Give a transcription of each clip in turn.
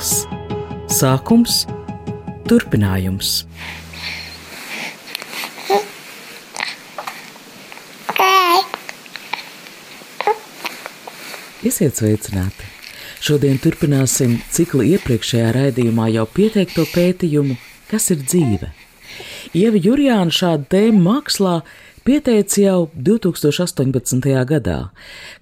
Gals, sākums, turpinājums. Esiet sveicināti! Šodien turpināsim ciklu iepriekšējā raidījumā jau pieteikto pētījumu, kas ir dzīve. Ieva Jurjāna šādu tēmu mākslā pieteica jau 2018. gadā,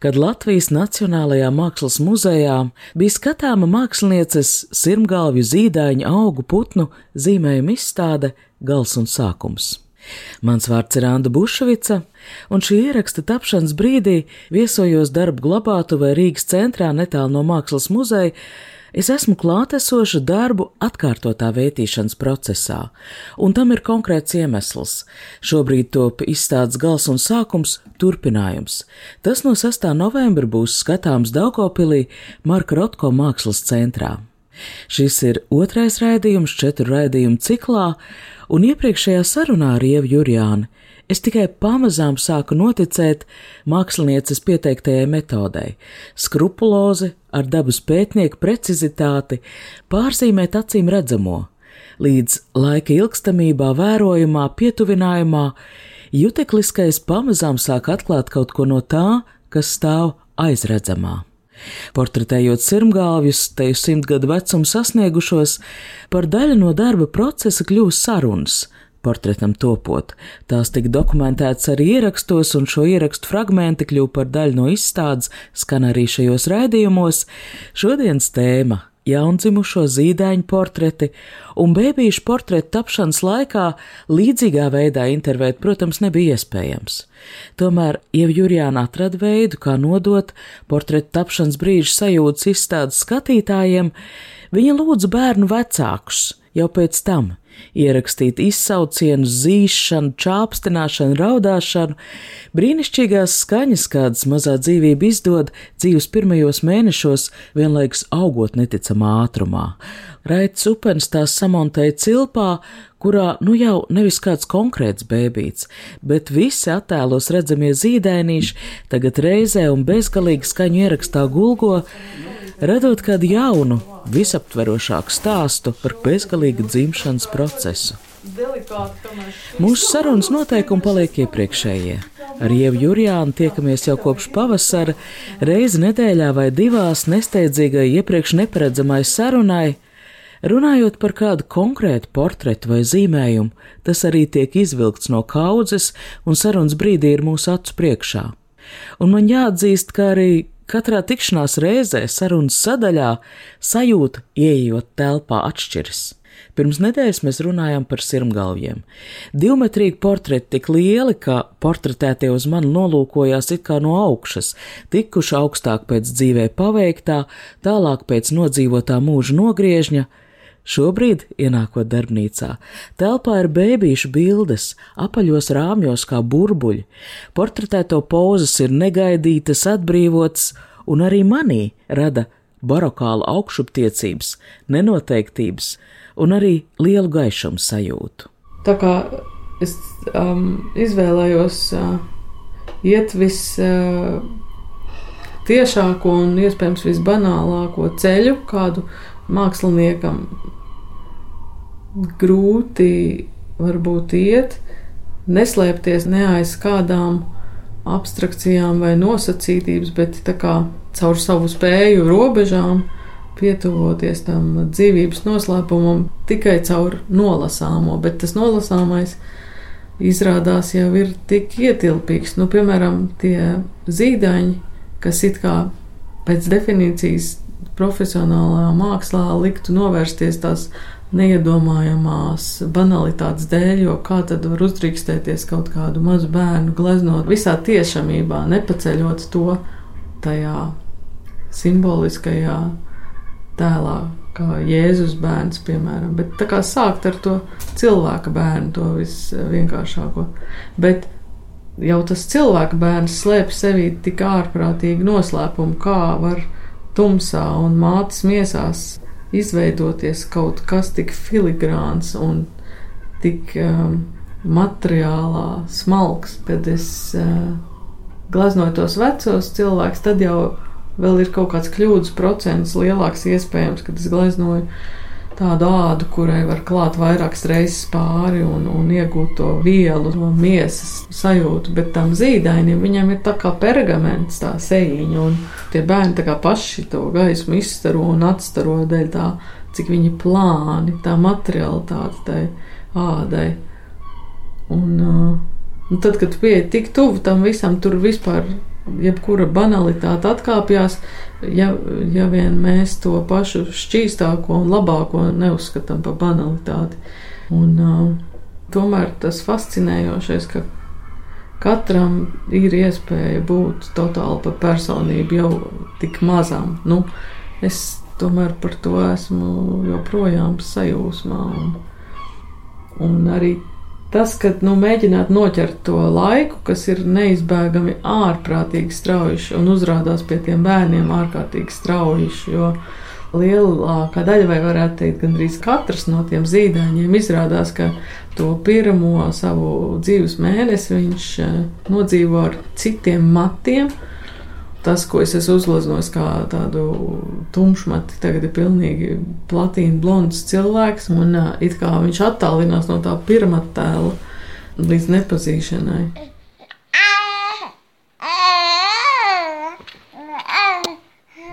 kad Latvijas Nacionālajā Mākslas muzejā bija skatāma mākslinieces sirmgalvju zīdaiņu augu putnu zīmējuma izstāde Gals un sākums. Mans vārds ir Anna Bušvica, un šī ieraksta tapšanas brīdī viesojos darbu glabātuvē Rīgas centrā netālu no Mākslas muzeja. Es esmu klātesoša darbu atkārtotā vērtīšanas procesā, un tam ir konkrēts iemesls. Šobrīd top izstādes gals un sākums - turpinājums. Tas no 6. novembra būs skatāms Daugopilī Marka Rotko mākslas centrā. Šis ir otrais raidījums četru raidījumu ciklā, un iepriekšējā sarunā ar Ievu Jurjānu es tikai pamazām sāku noticēt mākslinieces pieteiktajai metodei - skrupulozi, ar dabas pētnieku precizitāti, pārzīmēt acīm redzamo, līdz laika ilgstamībā vērojamā pietuvinājumā, jutekliskais pamazām sāk atklāt kaut ko no tā, kas stāv aizredzamā. Portretējot sirmgāvjus, te simtgadu vecumu sasniegušos, par daļu no darba procesa kļūst sarunas. Portretam topot, tās tika dokumentētas arī ierakstos, un šo ierakstu fragmenti kļuva par daļu no izstādes, skan arī šajos raidījumos. Šodienas tēma jaundzimušo zīdaiņu portreti, un bērnīšu portretu tapšanas laikā līdzīgā veidā intervēt, protams, nebija iespējams. Tomēr Ieva Jurjāna atrada veidu, kā nodot portretu tapšanas brīža sajūtas izstādes skatītājiem, viņa lūdza bērnu vecākus jau pēc tam ierakstīt izsaucienus, zīšanu, čāpstināšanu, raudāšanu, brīnišķīgās skaņas, kādas mazā dzīvība izdod dzīves pirmajos mēnešos, vienlaikus augot neticamā ātrumā. Raits upens tās samontēja cilpā, kurā nu jau nevis kāds konkrēts bēbīts, bet visi attēlos redzamie zīdainīši tagad reizē un bezgalīgi skaņu ierakstā gulgo, radot kādu jaunu, visaptverošāku stāstu par bezgalīgu dzimšanas procesu. Mūsu sarunas noteikumi paliek iepriekšējie. Ar Ievu Jurjānu tiekamies jau kopš pavasara, reizi nedēļā vai divās nesteidzīgai iepriekš neparedzamai sarunai. Runājot par kādu konkrētu portretu vai zīmējumu, tas arī tiek izvilkts no kaudzes un sarunas brīdī ir mūsu acu priekšā. Un man jāatzīst, ka arī Katrā tikšanās reizē sarunas sadaļā sajūta, ieejot telpā, atšķiras. Pirms nedēļas mēs runājām par sirmgalviem. Divmetrīgi portreti tik lieli, ka portretētie uz mani nolūkojās it kā no augšas, tikuši augstāk pēc dzīvē paveiktā, tālāk pēc nodzīvotā mūža nogriežņa, Šobrīd, ienākot darbnīcā, telpā ir bēbīšu bildes, apaļos rāmjos kā burbuļi, portretēto pozas ir negaidītas, atbrīvotas, un arī manī rada barokāla augšuptiecības, nenoteiktības un arī lielu gaišumu sajūtu. Tā kā es um, izvēlējos uh, iet vis. Uh, tiešāko un iespējams visbanālāko ceļu, kādu māksliniekam grūti varbūt iet, neslēpties ne aiz kādām abstrakcijām vai nosacītības, bet kā caur savu spēju robežām pietuvoties tam dzīvības noslēpumam tikai caur nolasāmo, bet tas nolasāmais izrādās jau ir tik ietilpīgs. Nu, piemēram, tie zīdaņi, kas it kā pēc definīcijas profesionālā mākslā liktu novērsties tās neiedomājamās banalitātes dēļ, jo kā tad var uzdrīkstēties kaut kādu mazu bērnu gleznot visā tiešamībā, nepaceļot to tajā simboliskajā tēlā, kā Jēzus bērns, piemēram. Bet tā kā sākt ar to cilvēka bērnu, to visvienkāršāko. Bet jau tas cilvēka bērns slēpj sevī tik ārprātīgi noslēpumu, kā var tumsā un mātes miesās izveidoties kaut kas tik filigrāns un tik um, materiālā smalks, kad es uh, glaznoju tos vecos cilvēkus, tad jau ir kaut kāds kļūdas procents lielāks iespējams, kad es gleznoju tādu ādu, kurai var klāt vairākas reizes pāri un, un iegūt to vielu no miesas sajūtu, bet tam zīdainim viņam ir tā kā pergaments, tā sejiņa, un tie bērni tā kā paši to gaismu izstaro un atstaro dēļ tā, cik viņi plāni, tā materialitāte tai ādai. Un, uh, un tad, kad pieeja tik tuvu tam visam, tur vispār jebkura banalitāte atkāpjas, ja, ja vien mēs to pašu šķīstāko un labāko neuzskatām par banalitāti. Un, uh, tomēr tas fascinējošais, ka katram ir iespēja būt totāli par personību jau tik mazam. Nu, es tomēr par to esmu joprojām sajūsmā. Un, un arī tas, ka nu, mēģināt noķert to laiku, kas ir neizbēgami ārprātīgi strauji un uzrādās pie tiem bērniem ārkārtīgi strauji. Jo lielākā daļa, vai varētu teikt, gandrīz katrs no tiem zīdaiņiem izrādās, ka to pirmo savu dzīves mēnesi viņš eh, nodzīvo ar citiem matiem tas, ko es esmu uzlaznojis kā tādu tumšmati, tagad ir pilnīgi platīna blonds cilvēks, un it kā viņš attālinās no tā pirmā tēla līdz nepazīšanai.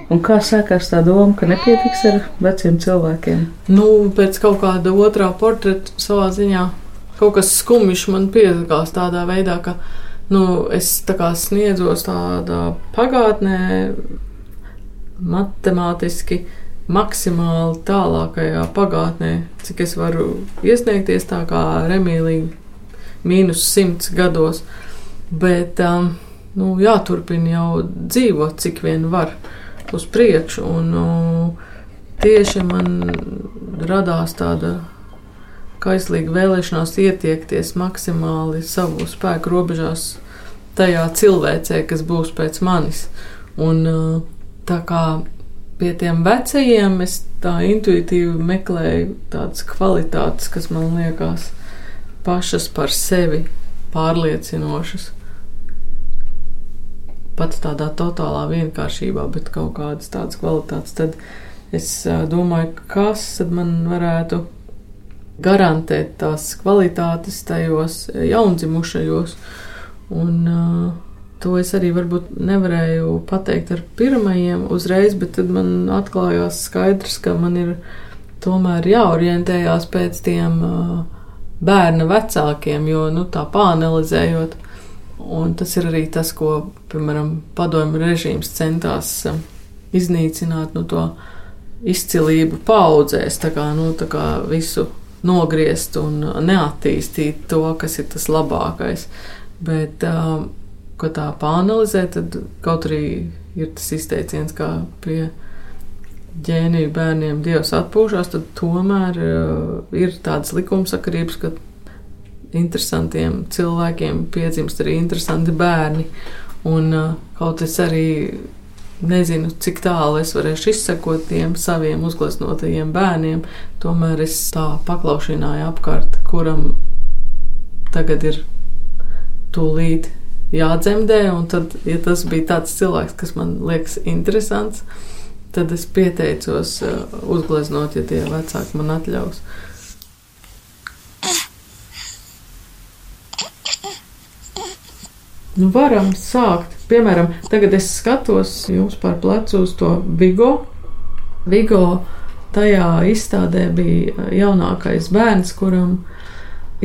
Un kā sākās tā doma, ka nepietiks ar veciem cilvēkiem? Nu, pēc kaut kāda otrā portreta savā ziņā kaut kas skumjš man piesakās tādā veidā, ka nu, es tā kā sniedzos tādā pagātnē, matemātiski maksimāli tālākajā pagātnē, cik es varu iesniegties tā kā remīlīgi mīnus simts gados, bet um, nu, jāturpina jau dzīvot, cik vien var uz priekšu, un uh, tieši man radās tāda kaislīga vēlēšanās ietiekties maksimāli savu spēku robežās tajā cilvēcē, kas būs pēc manis. Un uh, tā kā pie tiem vecajiem es tā intuitīvi meklēju tādas kvalitātes, kas man liekas pašas par sevi pārliecinošas. Pat tādā totālā vienkāršībā, bet kaut kādas tādas kvalitātes. Tad es uh, domāju, kas man varētu garantēt tās kvalitātes tajos jaundzimušajos. Un, uh, to es arī varbūt nevarēju pateikt ar pirmajiem uzreiz, bet tad man atklājās skaidrs, ka man ir tomēr jāorientējās pēc tiem uh, bērna vecākiem, jo nu, tā pāanalizējot. Un tas ir arī tas, ko, piemēram, padomju režīms centās uh, iznīcināt nu, to izcilību paudzēs, tā kā, nu, tā kā visu nogriezt un neattīstīt to, kas ir tas labākais. Bet, um, ko tā pāanalizē, tad kaut arī ir tas izteiciens, kā pie ģēniju bērniem Dievs atpūšās, tad tomēr uh, ir tādas likumsakarības, ka interesantiem cilvēkiem piedzimst arī interesanti bērni. Un uh, kaut es arī nezinu, cik tālu es varēšu izsekot tiem saviem uzgleznotajiem bērniem. Tomēr es tā paklaušināju apkārt, kuram tagad ir tūlīt jādzemdē. Un tad, ja tas bija tāds cilvēks, kas man liekas interesants, tad es pieteicos uh, uzgleznot, ja tie vecāki man atļaus. Nu, varam sākt. Piemēram, tagad es skatos jums par plecu uz to Vigo. Vigo tajā izstādē bija jaunākais bērns, kuram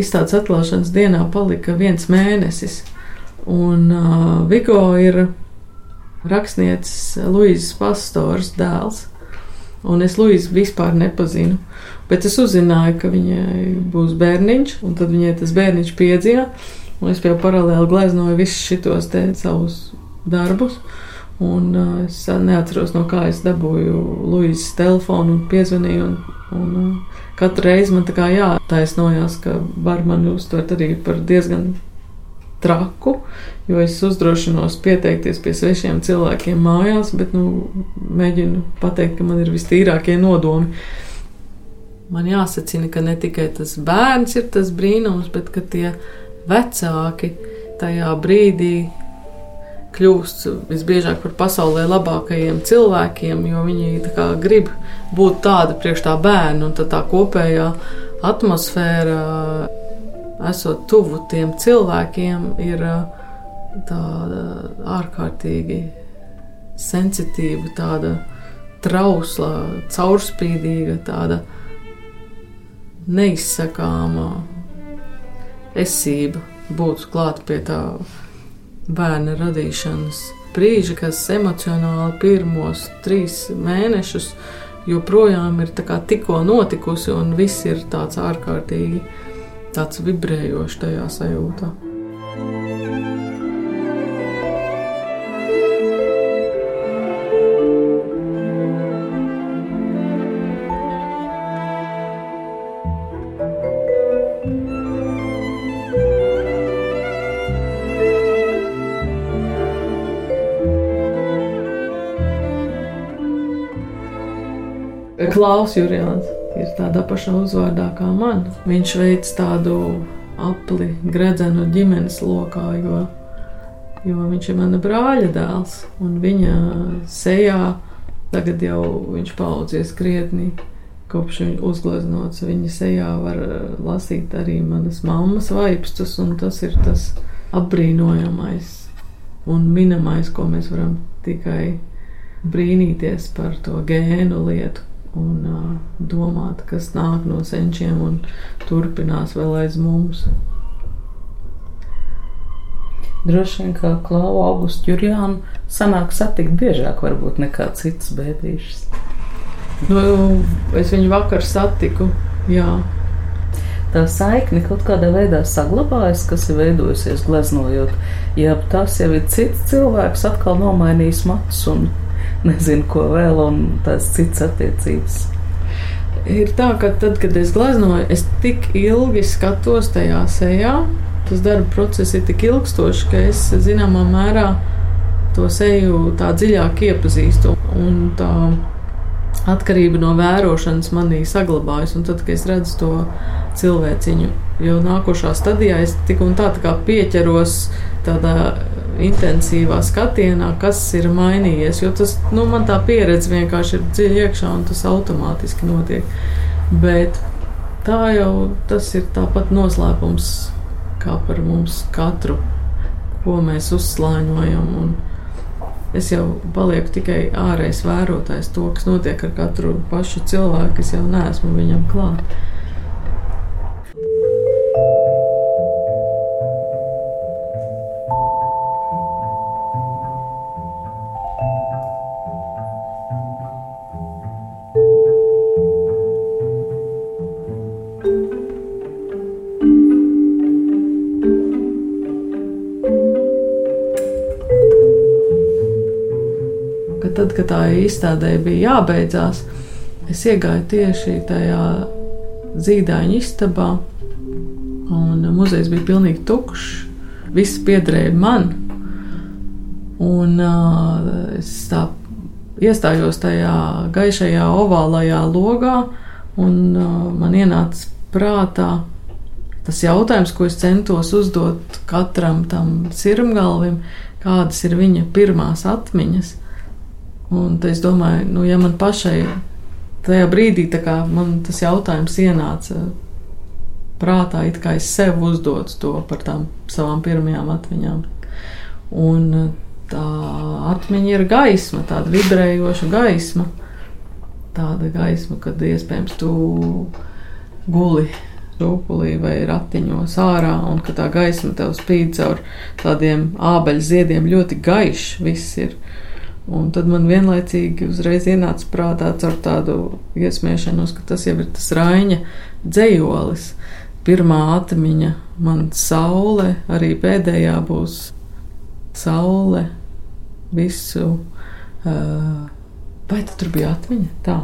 izstādes atklāšanas dienā palika viens mēnesis. Un uh, Vigo ir rakstnieces Luīzes Pastors dēls. Un es Luīzu vispār nepazinu. Bet es uzzināju, ka viņai būs bērniņš, un tad viņai tas bērniņš piedzima. Un es jau paralēli gleznoju visus šitos te savus darbus. Un uh, es neatceros, no kā es dabūju Luīzes telefonu un piezvanīju. Un, un, uh, katru reizi man tā kā jātaisnojās, ka var mani uztvert arī par diezgan traku, jo es uzdrošinos pieteikties pie svešiem cilvēkiem mājās, bet nu, mēģinu pateikt, ka man ir vistīrākie nodomi. Man jāsacina, ka ne tikai tas bērns ir tas brīnums, bet ka tie vecāki tajā brīdī kļūst visbiežāk par pasaulē labākajiem cilvēkiem, jo viņi grib būt tādi priekš tā bērna, un tā kopējā atmosfēra, esot tuvu tiem cilvēkiem, ir tāda ārkārtīgi sensitīva, tāda trausla, caurspīdīga, tāda neizsakāma esība būt klāt pie tā bērna radīšanas brīža, kas emocionāli pirmos trīs mēnešus joprojām ir tikko notikusi, un viss ir tāds ārkārtīgi tāds vibrējošs tajā sajūtā. Klaus Jurijāns ir tādā pašā uzvārdā kā man. Viņš veic tādu apli, gredzenu ģimenes lokā, jo, jo viņš ir mana brāļa dēls. Un viņa sejā tagad jau viņš paudzies krietni. Kopš viņa uzgleznots, viņa sejā var lasīt arī manas mammas vaipstus, un tas ir tas apbrīnojamais un minamais, ko mēs varam tikai brīnīties par to gēnu lietu, un uh, domāt, kas nāk no senčiem un turpinās vēl aiz mums. Droši vien, ka Klauva Augusta Jurjānu sanāk satikt biežāk varbūt nekā citas bēdīšas. Nu, es viņu vakar satiku, jā. Tā saikne kaut kādā veidā saglabājas, kas ir veidojusies gleznojot. Ja tas jau ir cits cilvēks, atkal nomainījis matus un nezinu, ko vēl, un tās citas attiecības. Ir tā, ka tad, kad es gleznoju, es tik ilgi skatos tajā sejā. Tas darba process ir tik ilgstošs, ka es zināmā mērā to seju tā dziļāk iepazīstu. Un tā atkarība no vērošanas manī saglabājas. Un tad, kad es redzu to cilvēciņu, jau nākošā stadijā es tik un tā, tā kā pieķeros tādā intensīvā skatienā, kas ir mainījies. Jo tas, nu, man tā pieredze vienkārši ir dziļi iekšā un tas automātiski notiek. Bet tā jau tas ir tāpat noslēpums kā par mums katru, ko mēs uzslāņojam. Un es jau palieku tikai ārējais vērotājs to, kas notiek ar katru pašu cilvēku. Es jau neesmu viņam klāt. Kad tā izstādē bija jābeidzās, es iegāju tieši tajā zīdaiņa istabā, un muzejs bija pilnīgi tukšs. Viss piederēja man, un uh, es tā iestājos tajā gaišajā ovālajā logā, un uh, man ienāca prātā tas jautājums, ko es centos uzdot katram tam sirmgalvim, kādas ir viņa pirmās atmiņas. Un es domāju, nu, ja man pašai tajā brīdī man tas jautājums ienāca prātā, it kā es sev uzdodu to par tām savām pirmajām atmiņām. Un tā atmiņa ir gaisma, tāda vibrējoša gaisma. Tāda gaisma, kad iespējams tu guli rūpulī vai ratiņos ārā, un ka tā gaisma tev spīd caur tādiem ābeļu ziediem ļoti gaišs viss ir. Un tad man vienlaicīgi uzreiz ienāca prātā ar tādu iesmiešanos, ka tas jau ir tas Raņa dzējolis. Pirmā atmiņa man saule, arī pēdējā būs saule visu. Uh, vai tur bija atmiņa? Tā.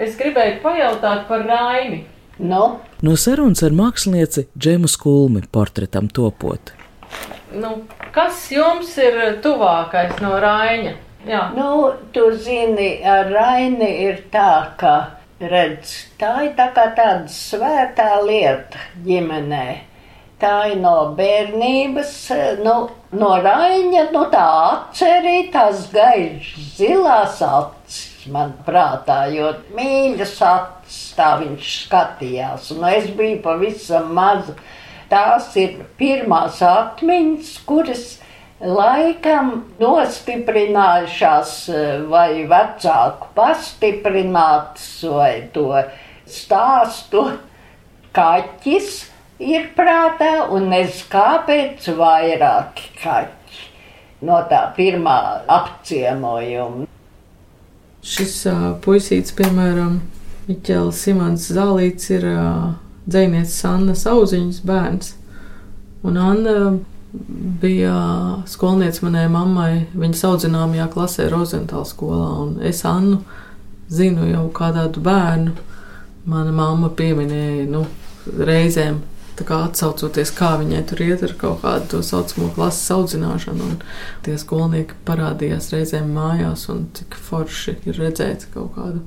Es gribēju pajautāt par Raini. No, no sarunas ar mākslinieci Džemu Skulmi portretam topot. Nu, kas jums ir tuvākais no Raina? Jā. Nu, tu zini, ar Raini ir tā, ka, redz, tā ir tā kā tāda svētā lieta ģimenē. Tā ir no bērnības, nu, no Raņa, nu tā atcerī, tās gaišas zilās acis man prātā, jo mīļas acis tā viņš skatījās, un es biju pavisam maza. Tās ir pirmās atmiņas, kuras laikam nostiprinājušās vai vecāku pastiprinātas vai to stāstu kaķis ir prātā, un nezinu, kāpēc vairāki kaķi no tā pirmā apciemojuma. Šis uh, puisīts, piemēram, Miķels Simons Zālīts, ir uh, dzēnieces Annas auziņas bērns. Un Anna bija skolniece manai mammai, viņas audzināmajā klasē Rozentāla skolā, un es Annu zinu jau kā tādu bērnu. Mana mamma pieminēja, nu, reizēm kā atsaucoties, kā viņai tur iet ar kaut kādu to saucamo klases audzināšanu. Un tie skolnieki parādījās reizēm mājās, un cik forši ir redzēt kaut kādu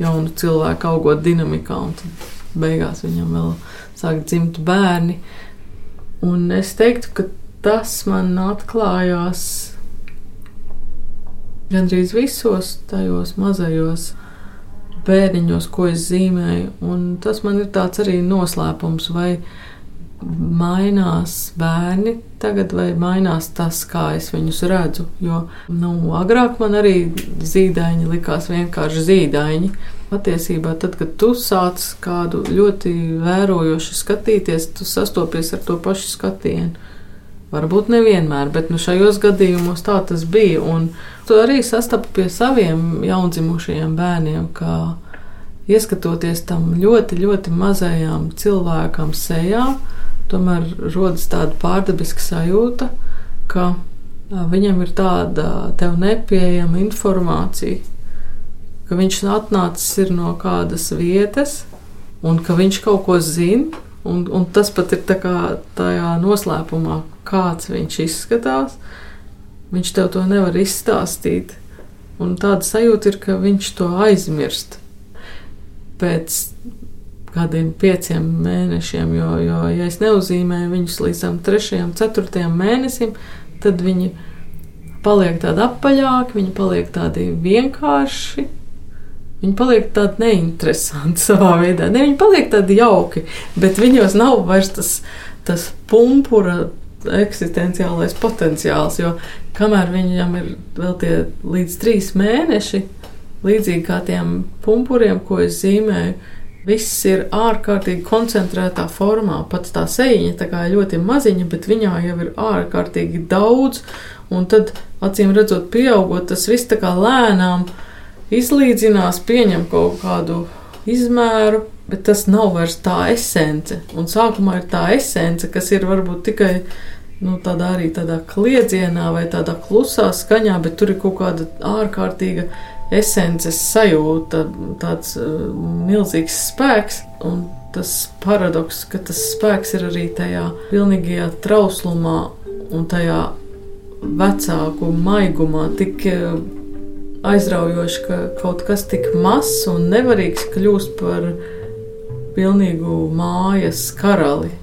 jaunu cilvēku augot dinamikā, un tad beigās viņam vēl sāk dzimt bērni. Un es teiktu, ka tas man atklājās gandrīz visos tajos mazajos bērniņos, ko es zīmēju. Un tas man ir tāds arī noslēpums, vai mainās bērni tagad, vai mainās tas, kā es viņus redzu. Jo nu, agrāk man arī zīdaiņi likās vienkārši zīdaiņi. Patiesībā, tad, kad tu sāc kādu ļoti vērojoši skatīties, tu sastopies ar to pašu skatienu. Varbūt nevienmēr, bet nu, šajos gadījumos tā tas bija. Un tu arī sastapu pie saviem jaundzimušajiem bērniem, kā ieskatoties tam ļoti, ļoti mazajām cilvēkam sejā, tomēr rodas tāda pārdabiska sajūta, ka viņam ir tāda tev nepieejama informācija, ka viņš atnācis no kādas vietas un ka viņš kaut ko zina. Un, un tas pat ir tā tajā noslēpumā, kāds viņš izskatās. Viņš tev to nevar izstāstīt. Un tāda sajūta ir, ka viņš to aizmirst. Pēc kādiem pieciem mēnešiem, jo, jo ja es neuzīmēju viņus līdz tam trešajam, ceturtajam mēnesim, tad viņi paliek tādi apaļāki, viņi paliek tādi vienkārši. Viņi paliek tādi neinteresanti savā veidā. Ne, viņi paliek tādi jauki, bet viņos nav vairs tas, tas pumpura eksistenciālais potenciāls. Jo kamēr viņam ir vēl tie līdz trīs mēneši, līdzīgi kā tiem pumpuriem, ko es zīmēju, Viss ir ārkārtīgi koncentrētā formā. Pat tā sēņa tā kā ļoti maziņa, bet viņā jau ir ārkārtīgi daudz. Un tad, acīm redzot, pieaugot, tas viss tā kā lēnām izlīdzinās, pieņem kaut kādu izmēru, bet tas nav vairs tā esence. Un sākumā ir tā esence, kas ir varbūt tikai nu, tādā arī tādā kliedzienā vai tādā klusā skaņā, bet tur ir kaut kāda ārkārtīga esences sajūta, tāds uh, milzīgs spēks. Un tas paradoks, ka tas spēks ir arī tajā pilnīgajā trauslumā un tajā vecāku maigumā, tik uh, aizraujoši, ka kaut kas tik mazs un nevarīgs kļūst par pilnīgu mājas karali.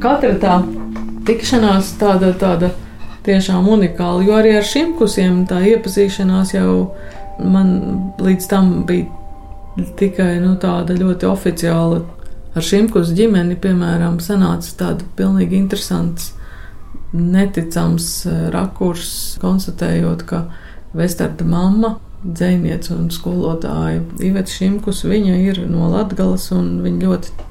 katra tā tikšanās tāda, tāda tiešām unikāla, jo arī ar šiem kusiem tā iepazīšanās jau man līdz tam bija tikai nu, tāda ļoti oficiāla. Ar šīm kusu ģimeni, piemēram, sanāca tāda pilnīgi interesants, neticams eh, rakurs, konstatējot, ka Vestarda mamma, dzēniece un skolotāja Iveta Šimkus, viņa ir no Latgales un viņa ļoti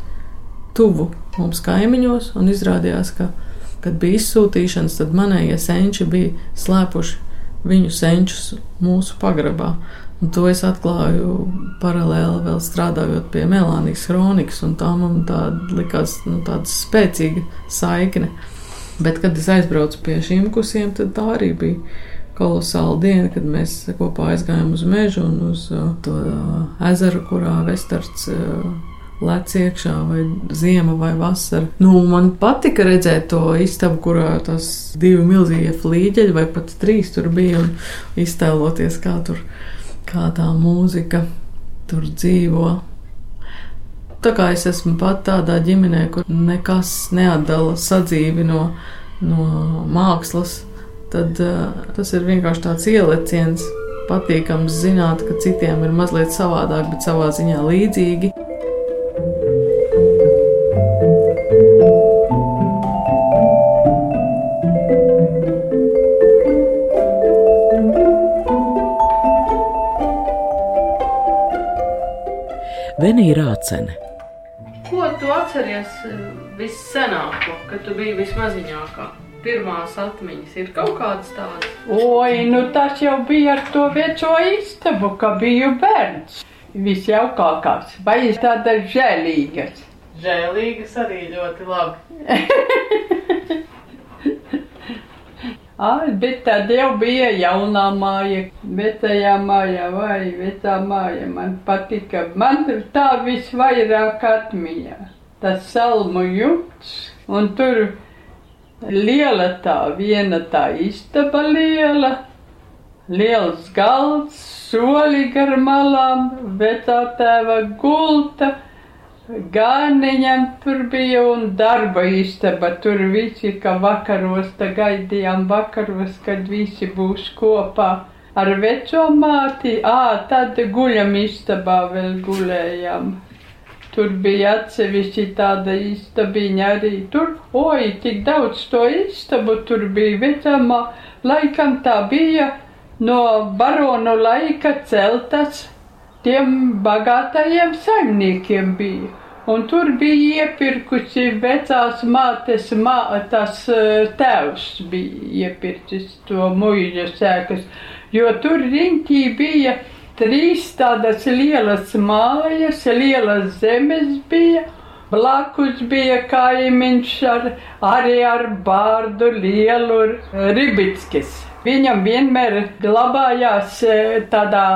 tuvu mums kaimiņos, un izrādījās, ka, kad bija izsūtīšanas, tad manējie senči bija slēpuši viņu senčus mūsu pagrabā. Un to es atklāju paralēli vēl strādājot pie Melānijas kronikas, un tā man tāda likās nu, tāda spēcīga saikne. Bet, kad es aizbraucu pie šīm kusiem, tad tā arī bija kolosāla diena, kad mēs kopā aizgājām uz mežu un uz uh, to uh, ezeru, kurā Vestards uh, lec iekšā, vai ziema vai vasara. Nu, man patika redzēt to istabu, kurā tas divi milzīgie flīģeļi vai pat trīs tur bija un iztēloties, kā tur kā tā mūzika tur dzīvo. Tā kā es esmu pat tādā ģimenē, kur nekas neatdala sadzīvi no, no mākslas, tad uh, tas ir vienkārši tāds ieliciens. Patīkams zināt, ka citiem ir mazliet savādāk, bet savā ziņā līdzīgi. Venija Rācene. Ko tu atceries eh, vissenāko, kad tu biji vismaziņākā? Pirmās atmiņas ir kaut kādas tādas. Oi, nu tas jau bija ar to veco istabu, ka biju bērns. Visjaukākās, vai tādas žēlīgas. Žēlīgas arī ļoti labi. Ai, bet tad jau bija jaunā māja, vecajā mājā vai vecā māja. Man patika, man tā visvairāk atmiņā. Tas salmu jumts un tur liela tā, viena tā istaba liela, liels galds, soli gar malām, vecā tēva gulta Gāniņam tur bija un darba istaba. Tur visi, ka vakaros, tā gaidījām vakaros, kad visi būs kopā ar veco māti. Ā, tad guļam istabā vēl gulējām. Tur bija atsevišķi tāda istabiņa arī tur. Oi, tik daudz to istabu tur bija vecamā. Laikam tā bija no baronu laika celtas. Tiem bagātajiem saimniekiem bija. Un tur bija iepirkusi vecās mātes, mā, tas tēvs bija iepircis to muļa sēkas, jo tur riņķī bija trīs tādas lielas mājas, lielas zemes bija, blakus bija kaimiņš ar, arī ar bārdu lielu Ribickis. Viņam vienmēr glabājās tādā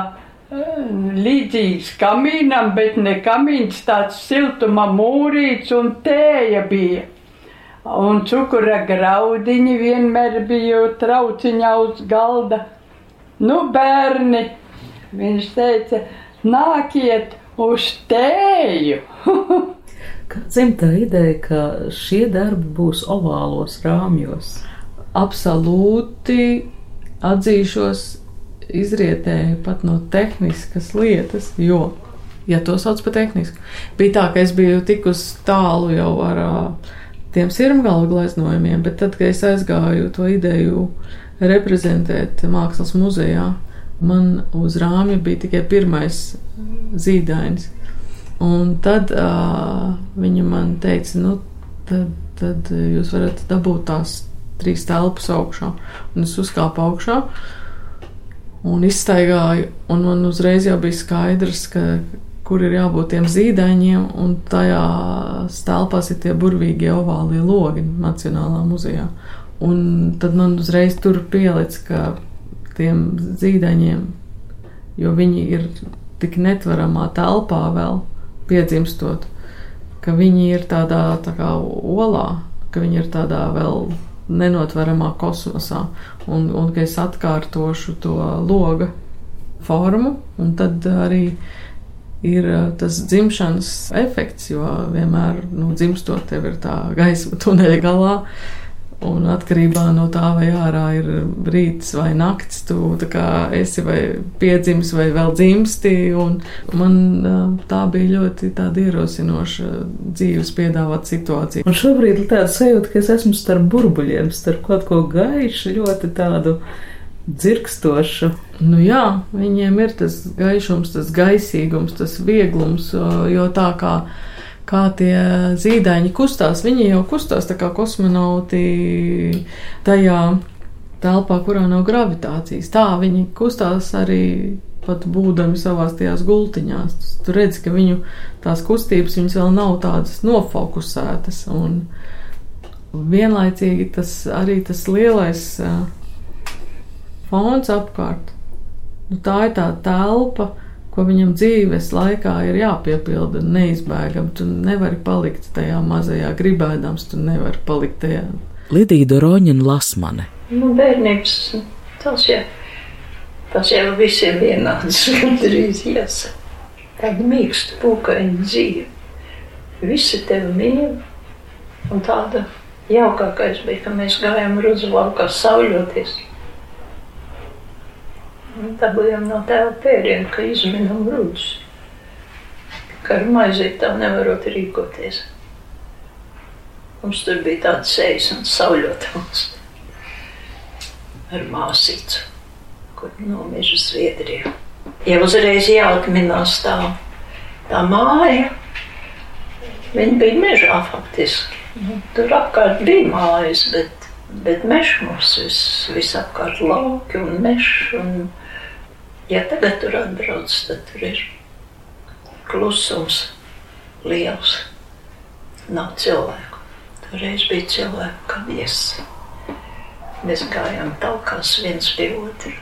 līdzīgs kamīnam, bet ne kamīns, tāds siltuma mūrīts un tēja bija. Un cukura graudiņi vienmēr bija trauciņā uz galda. Nu, bērni, viņš teica, nākiet uz tēju. Kāds ir tā ideja, ka šie darbi būs ovālos rāmjos? Absolūti atzīšos, izrietēja pat no tehniskas lietas, jo, ja to sauc par tehnisku, bija tā, ka es biju tikus tālu jau ar uh, tiem sirmgalu gleznojumiem, bet tad, kad es aizgāju to ideju reprezentēt mākslas muzejā, man uz rāmja bija tikai pirmais zīdainis. Un tad uh, viņa man teica, nu, tad, tad jūs varat dabūt tās trīs telpas augšā. Un es uzkāpu augšā un izstaigāju, un man uzreiz jau bija skaidrs, ka kur ir jābūt tiem zīdaiņiem, un tajā telpās ir tie burvīgie ovālie logi Nacionālā muzejā. Un tad man uzreiz tur pielicis, ka tiem zīdaiņiem, jo viņi ir tik netveramā telpā vēl piedzimstot, ka viņi ir tādā tā kā olā, ka viņi ir tādā vēl nenotveramā kosmosā, un, un ka es atkārtošu to loga formu, un tad arī ir uh, tas dzimšanas efekts, jo vienmēr, nu, dzimstot tev ir tā gaisma tuneļa galā, Un atkarībā no tā, vai ārā ir rīts vai naktis, tu esi vai piedzimis vai vēl dzimsti. Man tā bija ļoti ierosinoša dzīves piedāvāt situācija. Un šobrīd ir tāds sajūta, ka es esmu starp burbuļiem, starp kaut ko gaišu, ļoti tādu dzirkstošu. Nu jā, viņiem ir tas gaišums, tas gaisīgums, tas vieglums, jo tā kā kā tie zīdaiņi kustās. Viņi jau kustās tā kā kosmonauti tajā telpā, kurā nav gravitācijas. Tā viņi kustās arī pat būdami savās tajās gultiņās. Tu redz, ka viņu tās kustības viņas vēl nav tādas nofokusētas. Un vienlaicīgi tas arī tas lielais uh, fons apkārt. Nu, tā ir tā telpa, ko viņam dzīves laikā ir jāpiepilda neizbēgami. Tu nevari palikt tajā mazajā gribēdams, tu nevari palikt tajā. Lidija Doroņina Lasmane. Nu, bērnības tas jau, tas jau visiem vienāds, gandrīz jāsaka. Tāda mīksta, pūkaina dzīve. Visi tevi mīl, un tāda jaukākais bija, ka mēs gājām rudzu laukā sauļoties. Dabūjām no tēva pērienu, ka izminam rudus. Ka ar maizīt tā nevarot rīkoties. Mums tur bija tāds sejas un sauļotams ar māsīcu, kur nomiežu Zviedrijā. Jau uzreiz jāatminās tā, tā māja. Viņa bija mežā faktiski. Nu, tur apkārt bija mājas, bet, bet mežs mums vis, visapkārt lauki un mežs. Ja tagad tur atbrauc, tad tur ir klusums liels. Nav cilvēku. Toreiz bija cilvēku kā viesi. Mēs gājām talkās viens pie otra.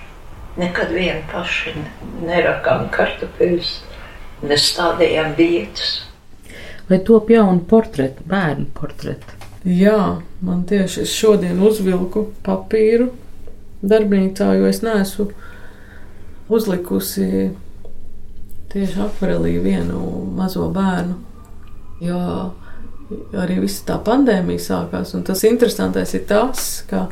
Nekad vien paši nerakām kartupeļus, nestādījām vietas. Vai top jaunu portretu, bērnu portretu? Jā, man tieši es šodien uzvilku papīru darbnīcā, jo es neesmu uzlikusi tieši akvarelī vienu mazo bērnu. Jo arī viss tā pandēmija sākās, un tas interesantais ir tas, ka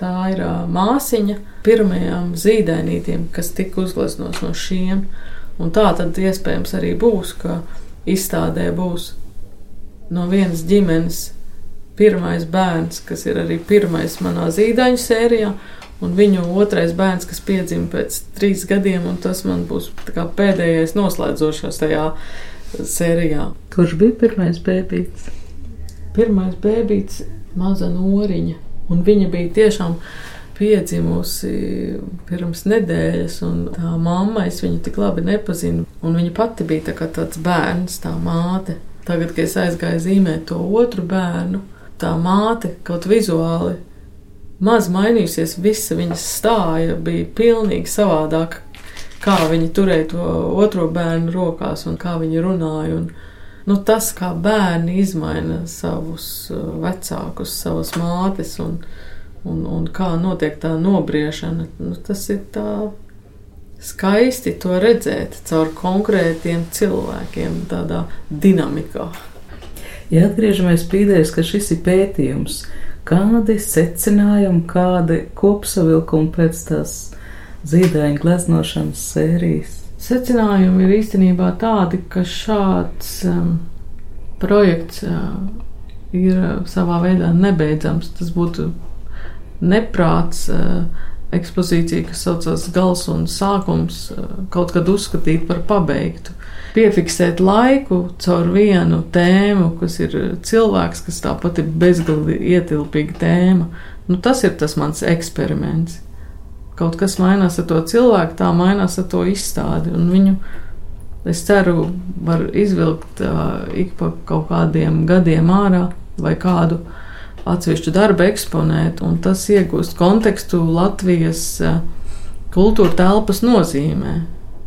tā ir māsiņa pirmajām zīdainītiem, kas tika uzgleznos no šiem. Un tā tad iespējams arī būs, ka izstādē būs no vienas ģimenes pirmais bērns, kas ir arī pirmais manā zīdaiņu sērijā, un viņu otrais bērns, kas piedzima pēc trīs gadiem, un tas man būs pēdējais noslēdzošais tajā sērijā. Kurš bija pirmais bērns? Pirmais bērns, maza noriņa, un viņa bija tiešām piedzimusi pirms nedēļas, un tā mamma, es viņu tik labi nepazinu, un viņa pati bija tā tāds bērns, tā māte. Tagad, kad es aizgāju zīmēt to otru bērnu, tā māte kaut vizuāli maz mainījusies, visa viņas stāja bija pilnīgi savādāka, kā viņa turēja to otro bērnu rokās un kā viņa runāja. Un, nu, tas, kā bērni izmaina savus uh, vecākus, savas mātes un, un, un kā notiek tā nobriešana, nu, tas ir tā skaisti to redzēt caur konkrētiem cilvēkiem, tādā dinamikā. Ja atgriežamies pie idejas, ka šis ir pētījums, kādi secinājumi, kādi kopsavilkumi pēc tās zīdaiņa gleznošanas sērijas? Secinājumi ir īstenībā tādi, ka šāds um, projekts uh, ir savā veidā nebeidzams. Tas būtu neprāts uh, ekspozīcija, kas saucas Gals un Sākums, uh, kaut kad uzskatīt par pabeigtu. Piefiksēt laiku caur vienu tēmu, kas ir cilvēks, kas tāpat ir bezgalīgi ietilpīga tēma. Nu, tas ir tas mans eksperiments. Kaut kas mainās ar to cilvēku, tā mainās ar to izstādi. Viņu, es ceru, var izvilkt uh, ik pa kaut kādiem gadiem ārā vai kādu atsevišķu darbu eksponēt, un tas iegūst kontekstu Latvijas uh, kultūra telpas nozīmē.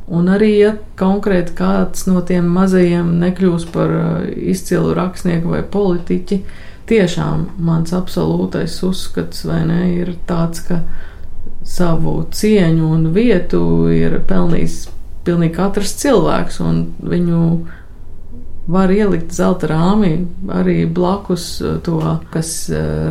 Un arī, ja konkrēti kāds no tiem mazajiem nekļūs par uh, izcilu rakstnieku vai politiķi, tiešām mans absolūtais uzskats ne ir tāds, ka savu cieņu un vietu ir pelnījis pilnīgi katrs cilvēks, un viņu var ielikt zelta rāmī arī blakus to, kas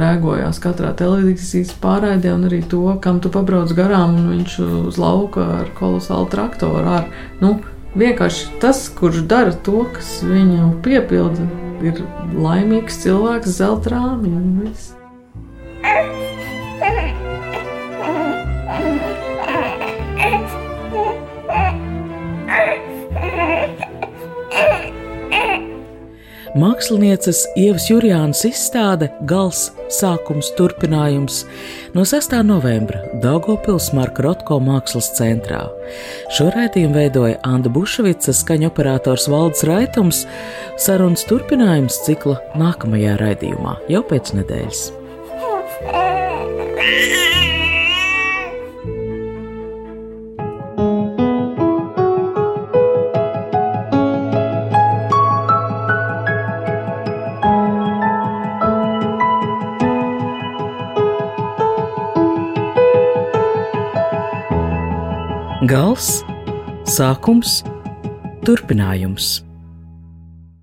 rēgojās katrā televīzijas pārraidē, un arī to, kam tu pabrauc garām, un viņš uz lauka ar kolosālu traktoru. Ar, nu, vienkārši tas, kurš dara to, kas viņu piepilda, ir laimīgs cilvēks zelta rāmī un viss. Mākslinieces Ievas Jurjānas izstāde Gals sākums turpinājums no 6. novembra Daugopils Marka Rotko mākslas centrā. Šo raidījumu veidoja Anda Buševica, skaņa operators Valdes Raitums, sarunas turpinājums cikla nākamajā raidījumā jau pēc nedēļas. sākums, turpinājums.